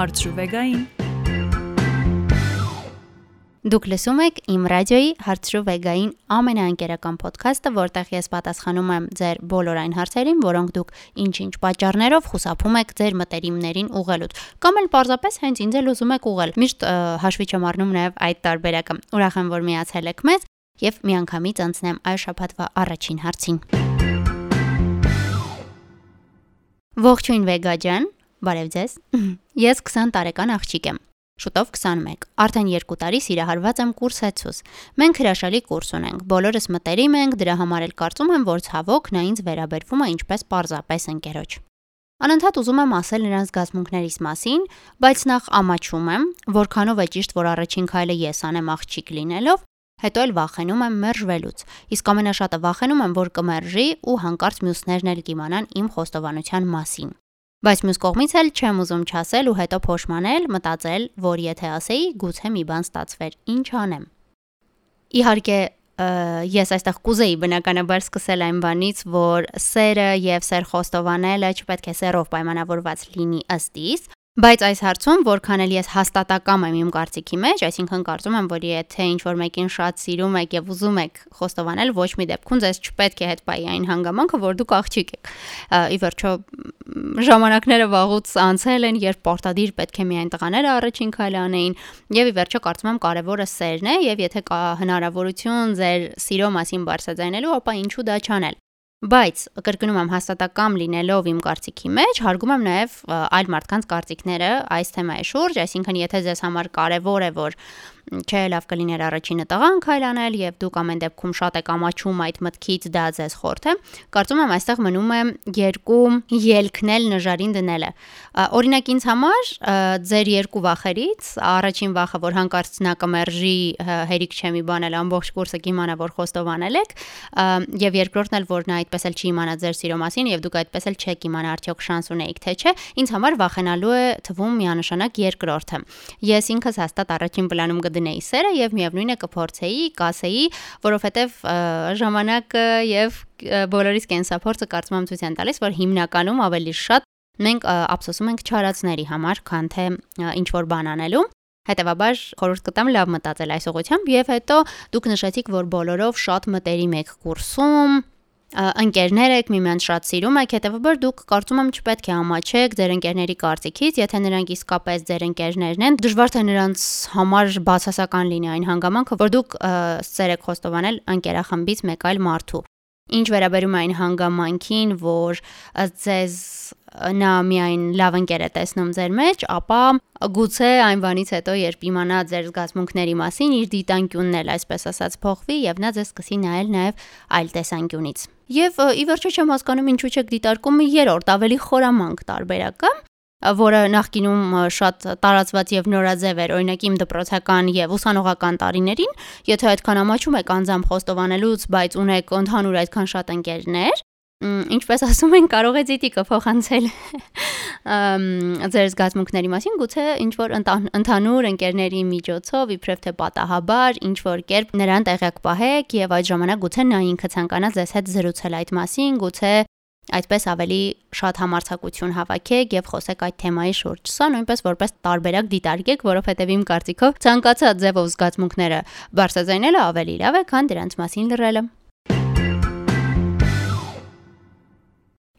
Հարցրու Դուք լսում եք Իմ ռադիոյի Հարցրու վեգային ամենաընկերական ոդքասթը, որտեղ ես պատասխանում եմ ձեր բոլոր այն հարցերին, որոնք դուք ինչ-ինչ պատճառներով խուսափում եք ձեր մտերիմներին ուղղելուց, կամ էլ պարզապես հենց ինձ էլ ուզում եք ուղղել։ Միշտ հաշվի չեմ առնում նաև այդ տարբերակը։ Ուրախ եմ, որ միացել եք մեզ եւ միանգամից անցնեմ այս շաբաթվա առաջին հարցին։ Ողջույն Վեգա ջան, բարև ձեզ։ Ես 20 տարեկան աղջիկ եմ։ Շուտով 21։ Արդեն 2 տարի սիրահարված եմ կուրսեցուս։ Մենք հրաշալի կուրս ունենք։ Բոլորս մտերիմ ենք, դրա համար էլ կարծում եմ, որ ցավոք նա ինձ վերաբերվում է ինչպես պարզապես ընկերոջ։ Անընդհատ ուզում եմ ասել նրանց զգացմունքներիս մասին, բայց նախ ամաչում եմ, որքանով է ճիշտ, որ առաջին քայլը ես անեմ աղջիկ լինելով, հետո էլ վախենում եմ մերժվելուց։ Իսկ ամենաշատը վախենում եմ, որ կմերժի ու հանկարծ մյուսներն էլ կիմանան իմ խոստովանության մասին։ Բայց մյուս կողմից էլ չեմ ուզում չասել ու հետո փոշմանել, մտածել, որ եթե ասեի, գուցե մի բան ստացվեր։ Ինչ անեմ։ Իհարկե, ես այստեղ կուզեի բնականաբար սկսել այն բանից, որ սերը եւ սեր խոստովանելը չպետք է սերով պայմանավորված լինի ըստ իս, Բայց այս հարցում որքան էլ ես հաստատակամ եմ իմ կարծիքի մեջ, այսինքն կարծում եմ, որ եթե ինչ որ մեկին շատ սիրում եք եւ ուզում եք խոստովանել, ոչ մի դեպքում ձեզ չպետք է հետ պայի այն հանգամանքը, որ դուք աղջիկ եք։ Ի վերջո ժամանակները վաղուց անցել են, երբ պարտադիր պետք է միայն տղաները առաջին քայլը անեին, եւ ի վերջո կարծում եմ կարեւորը սերն է եւ եթե կա հնարավորություն ձեր սիրո մասին բարձրաձայնելու, ապա ինչու դա չանել։ Բայց կրկնում եմ հաստատակամ լինելով իմ կարծիքի մեջ, հարգում եմ նաև այլ մարդկանց կարծիքները այս թեմայի շուրջ, այսինքն եթե ձեզ համար կարևոր է, որ չէ, լավ կլիներ առաջինը տղան քայլանել եւ դուք ամեն դեպքում շատ եք ամաչում այդ մտքից դա ձեզ խորթ է։ Կարծում եմ այստեղ մնում է երկու ելքնել նժարին դնելը։ Օրինակ ինձ համար ձեր երկու վախերից առաջին վախը, որ հանկարծ նա կմերժի հերիք չէ մի բան էլ ամբողջ կուրսը կիմանա որ խոստովանել եք, եւ երկրորդն էլ որ նա այդպես էլ չի իմանա ձեր սիրո մասին եւ դուք այդպես էլ չեք իմանա արդյոք շանս ունեիք թե չէ, ինձ համար վախենալու է թվում միանշանակ երկրորդը։ Ես ինքս հաստատ առաջին պլանում կդնեմ կդնեի սերը եւ միևնույնն է կփորձեի, կասեի, որովհետեւ ժամանակը եւ բոլորիս կենսափորձը կարծում եմ ցույց են տալիս, որ հիմնականում ավելի շատ մենք ափսոսում ենք չարածների համար, քան թե ինչ որ բան անելու։ Հետևաբար խորհուրդ կտամ լավ մտածել այս ուղությամբ եւ հետո դուք նշեցիք, որ բոլորով շատ մտերիմ եք կուրսում, ընկերներ եք, միմյանց շատ սիրում եք, հետեւաբար դուք կարծում եմ չպետք է ամաչեք ձեր ընկերների կարծիքից, եթե նրանք իսկապես ձեր ընկերներն են, դժվար թե նրանց համար բացասական լինի այն հանգամանքը, որ դուք սեր եք խոստովանել ընկերախմբից մեկ այլ մարդու։ Ինչ վերաբերում է այն հանգամանքին, որ ձեզ նա միայն լավ ընկեր է տեսնում ձեր մեջ, ապա գուցե այն բանից հետո, երբ իմանա ձեր զգացմունքների մասին, իր դիտանկյունն էլ այսպես ասած փոխվի եւ նա ձեզ սկսի նայել նաեւ այլ տեսանկյունից։ Եվ ի վերջո չեմ հասկանում ինչու չեք դիտարկում երրորդ ավելի խորամանկ տարբերակը, որը նախկինում շատ տարածված եւ նորաձև էր, օրինակ իմ դպրոցական եւ ուսանողական տարիներին, եթե այդքան ամաչում եք անձամբ խոստովանելուց, բայց ունեք ընդհանուր այդքան շատ ընկերներ, ինչպես ասում են, կարող է դիտիկը փոխանցել ձեր զգացմունքների մասին, գուցե ինչ որ ընդհանուր ընկերների միջոցով իբրև թե պատահաբար ինչ որ կերպ նրան տեղյակ պահեք եւ այդ ժամանակ գուցե նա ինքը ցանկանա ձեզ հետ զրուցել այդ մասին, գուցե այդպես ավելի շատ համարցակություն հավաքեք եւ խոսեք այդ թեմայի շուրջ։ Սա նույնպես որպես տարբերակ դիտարկեք, որովհետեւ իմ կարծիքով ցանկացած ձևով զգացմունքները բարձրաձայնելը ավելի լավ է, քան դրանց մասին լռելը։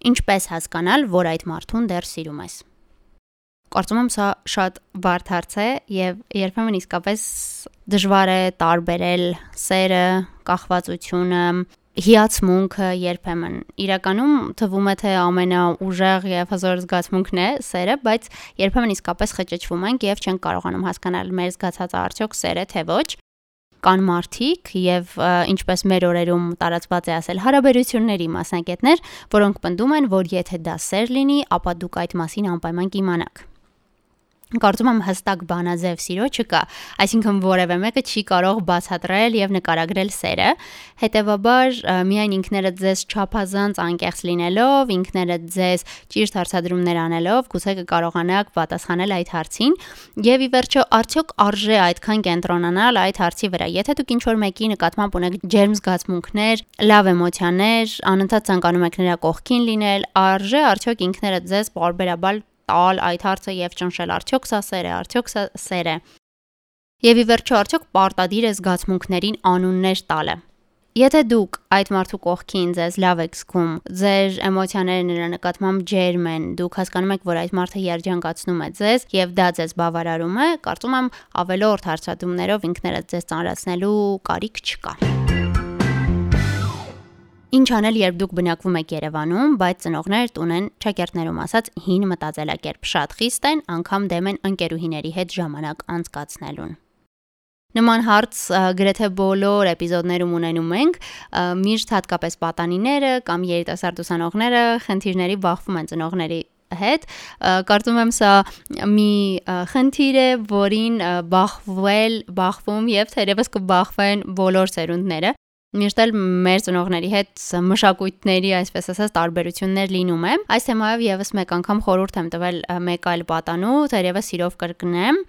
Ինչպես հասկանալ, որ այդ մարդուն դեռ սիրում ես։ Կարծում եմ սա շատ բարդ հարց է եւ երբեմն իսկապես դժվար է տարբերել սերը, կախվածությունը, հիացմունքը երբեմն իրականում թվում է թե ամենաուժեղ եւ հզոր զգացմունքն է սերը, բայց երբեմն իսկապես խճճվում ենք եւ չենք կարողանում հասկանալ մեր զգացածը արդյոք սեր է թե ոչ կան մարդիկ եւ ինչպես մեր օրերում տարածված է ասել հարաբերությունների մասնակիցներ, որոնք պնդում են, որ եթե դա սեր լինի, ապա դուք այդ մասին անպայման կիմանաք Կարծում եմ հստակ բանաձև սիրո չկա, այսինքն որևէ մեկը չի կարող բացատրել եւ նկարագրել սերը։ Հետևաբար միայն ինքներդ ձեզ չափազանց անկեղծ լինելով, ինքներդ ձեզ ճիշտ հարցադրումներ անելով, գուցե կկարողանաք պատասխանել այդ հարցին եւ ի վերջո արդյոք արժե այդքան կենտրոնանալ այդ հարցի վրա։ Եթե դուք ինչ որ մեկի նկատմամբ ունեք ջերմ զգացմունքներ, լավ էմոցիաներ, անընդհատ ցանկանում եք նրա կողքին լինել, արժե արդյոք ինքներդ ձեզ բարբերաբար տալ այդ հարցը եւ ճնշել արդյոք սա սեր է, արդյոք սա սեր է։ Եվ ի վերջո արդյոք պարտադիր է զգացմունքներին անուններ տալը։ Եթե դուք այդ մարդու կողքին ձեզ լավ եք զգում, ձեր էմոցիաները նրա նկատմամբ ջերմ են, դուք հասկանում եք, որ այդ մարդը երջանկացնում է ձեզ եւ դա ձեզ բավարարում է, կարծում եմ ավելորդ հարցադրումներով ինքներդ ձեզ ծանրացնելու կարիք չկա։ Ինչ անել, երբ դուք բնակվում եք Երևանում, բայց ծնողներդ ունեն ճակերտներում ասած հին մտածելակերպ, շատ խիստ են, անգամ դեմ են ընկերուհիների հետ ժամանակ անցկացնելուն։ Նման հարց գրեթե բոլոր էպիզոդներում ունենում ենք, միշտ հատկապես պատանիները կամ երիտասարդ ուսանողները խնդիրների բախվում են ծնողների հետ կարծում եմ սա մի խնդիր է, որին բախվել, բախվում եւ թերևս կբախվեն բոլոր ծերունդները Միշտ էլ մեր ծնողների հետ մշակույթների, այսպես ասած, տարբերություններ լինում է։ Այս թեմայով եւս մեկ անգամ խորհուրդ եմ տվել մեկ այլ պատանու, թերևս սիրով կրկնեմ,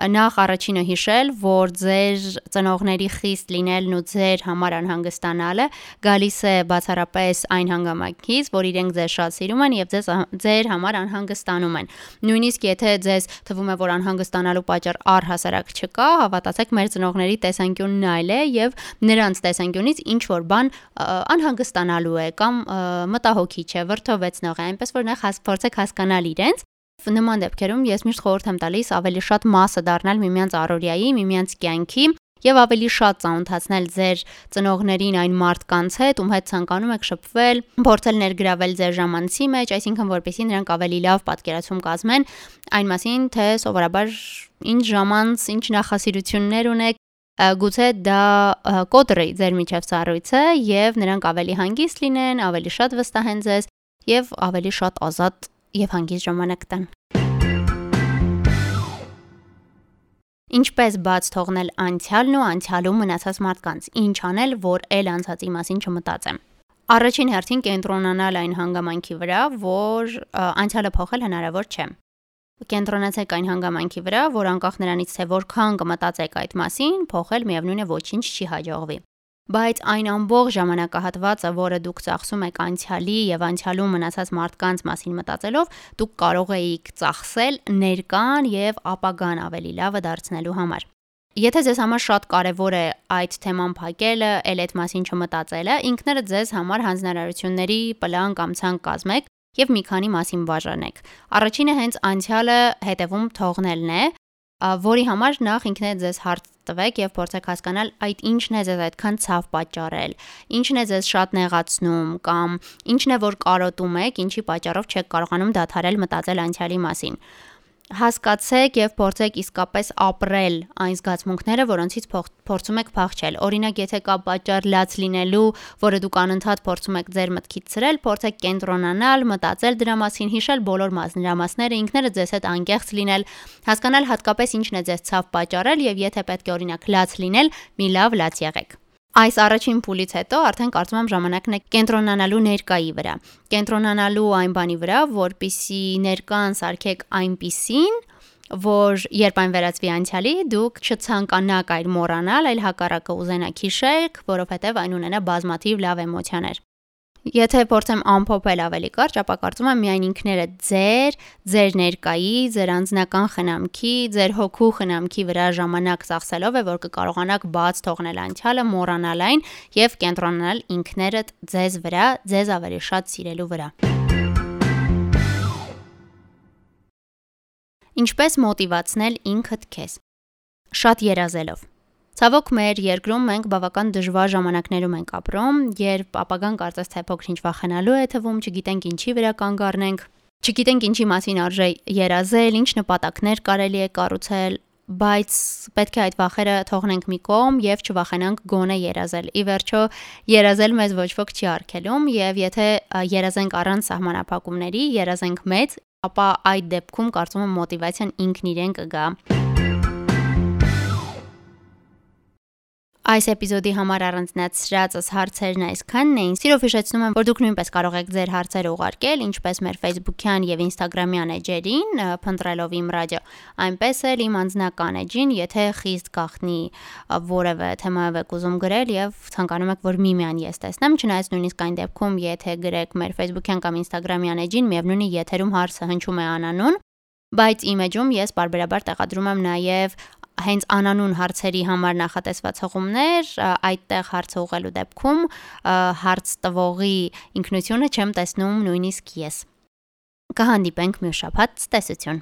նախ առաջինը հիշել, որ ձեր ծնողների խիստ լինելն ու ձեր համար անհանգստանալը գալիս է բացառապես այն հանգամանքից, որ իրենք ձեզ շատ սիրում են եւ ձեզ ձեր համար անհանգստանում են։ Նույնիսկ եթե ձեզ թվում է, որ անհանգստանալու պատճառ առհասարակ չկա, հավատացեք, մեր ծնողների տեսանկյունն այլ է եւ նրանց տեսանկյունից ինչ որ բան անհանգստանալու է կամ մտահոգիչ է, վրթովեցնող է, այնպես որ նախ փորձեք հասկանալ իրենց Նման դեպքերում ես միշտ խորհուրդ եմ տալիս ավելի շատ մասը դառնալ միմյանց առօրյայի, միմյանց կյանքի եւ ավելի շատ ծանոթացնել ձեր ծնողներին այն մարդկանց հետ, ում հետ ցանկանում եք շփվել, փորձել ներգրավել ձեր ժամանցի մեջ, այսինքն որպեսզի նրանք ավելի լավ պատկերացում կազմեն այն մասին, թե սովորաբար ինչ ժամանց, ինչ նախասիրություններ ունեք, գուցե դա կոտրի ձեր միջև ծառույցը եւ նրանք ավելի հանգիստ լինեն, ավելի շատ վստահեն ձեզ եւ ավելի շատ ազատ եւ հանգիստ ժամանակ տան։ Ինչպես բաց թողնել անցյալն ու անցյալում մնացած մարդկանց։ Ինչ անել, որ ել անցածի մասին չմտածեմ։ Առաջին հերթին կենտրոնանալ այն հանգամանքի վրա, որ անցյալը փոխել հնարավոր չէ։ Կենտրոնացեք այն հանգամանքի վրա, որ անկախ նրանից թե որքան կմտածեք այդ մասին, փոխել միևնույն է ոչինչ չի հաջողվի բայց այն ամբողջ ժամանակահատվածը, որը դուք ծախսում եք անցյալի եւ անցյալում մնացած մարդկանց մասին մտածելով, դուք կարող եք ծախսել ներկան եւ ապագան ավելի լավը դարձնելու համար։ Եթե ձեզ համար շատ կարևոր է այդ թեման փակելը, ել այդ մասին չմտածելը, ինքներդ ձեզ համար հանձնարարությունների պլան կամ ցանկ կազմեք եւ մի քանի մասին բաժանեք։ Առաջինը հենց անցյալը հետևում թողնելն է, որի համար նախ ինքներդ ձեզ հարց տվեք եւ փորձեք հասկանալ այդ ինչն է ձեզ այդքան ցավ պատճառել, ինչն է ձեզ շատ նեղացնում կամ ինչն է որ կարոտում եք, ինչի պատճառով չեք կարողանում դադարել մտածել անցյալի մասին հասկացեք եւ փորձեք իսկապես ապրել այն զգացմունքները, որոնցից փորձում եք փախչել։ Օրինակ, եթե կա պատճառ լաց լինելու, որը դուք անընդհատ փորձում եք ձեր մտքից ցրել, փորձեք կենտրոնանալ, մտածել դրա մասին, հիշել բոլոր մասնավորները, ինքները ձեզ հետ անկեղծ լինել, հասկանալ հատկապես ինչն է ձեզ ցավ պատճառել եւ եթե պետք է օրինակ լաց լինել, մի լավ լաց եղեք։ Այս առաջին փուլից հետո արդեն կարծում եմ ժամանակն է կենտրոնանալու ներկայի վրա։ Կենտրոնանալու այն բանի վրա, որpիսի ներկան սարքեք այնպիսին, որ երբ այն վերածվի անցյալի, դուք չցանկանաք այլ մոռանալ, այլ հակառակը ուզենաք հիշեք, որովհետև այն ունենա բազմաթիվ լավ էմոցիաներ։ Եթե փորձեմ ամփոփել ավելի կարճ, ապա կարծում եմ միայն ինքներդ ձեր, ձեր ներկայի, ձեր անձնական խնամքի, ձեր հոգու խնամքի վրա ժամանակ ծախսելով է, որ կկարողանաք բաց թողնել անցյալը, մոռանալ այն եւ կենտրոնանալ ինքներդ ձեզ վրա, ձեզ ավելի շատ սիրելու վրա։ Ինչպես մոտիվացնել ինքդ քեզ։ Շատ երազելով Ցավոք մեր երկրում մենք բավական դժվար ժամանակներում ենք ապրում, երբ ապագան կարծես թե փոքր-ինչ վախենալու է թվում, չգիտենք ինչի վրա կանգ առնենք, չգիտենք ինչի մասին արժե երազել, ինչ նպատակներ կարելի է կառուցել, բայց պետք է այդ վախերը թողնենք մի կողմ եւ չվախենանք գոնե երազել։ Ի վերջո, երազել մեզ ոչ ոք չի արգելում եւ եթե երազենք առանց սահմանափակումների, երազենք մեծ, ապա այդ դեպքում կարծում եմ մոտիվացիան ինքն իրեն կգա։ Այս էպիզոդի համար առանձնացրածս հարցերն այսքանն էին։ Սիրով հիշեցնում եմ, որ դուք նույնպես կարող եք ձեր հարցերը ուղարկել, ինչպես մեր Facebook-յան եւ Instagram-յան էջերին, փնտրելով իմ ռադիո, այնպես էլ իմ անձնական էջին, եթե խիստ գախնի որևէ թեմայով եք ուզում գրել եւ ցանկանում եք, որ միմյան ես տեսնեմ, չնայած նույնիսկ այն դեպքում, եթե գրեք մեր Facebook-յան կամ Instagram-յան էջին, միևնույնն է եթերում հարցը հնչում է անանուն, բայց իմեջում ես բարբերաբար տեղադրում եմ նաև հենց անանուն հարցերի համար նախատեսված հղումներ, այդտեղ հարցը ուղղելու դեպքում հարց տվողի ինքնությունը չեմ տեսնում նույնիսկ ես։ Կհանդիպենք մյուս շաբաթ, տեսություն։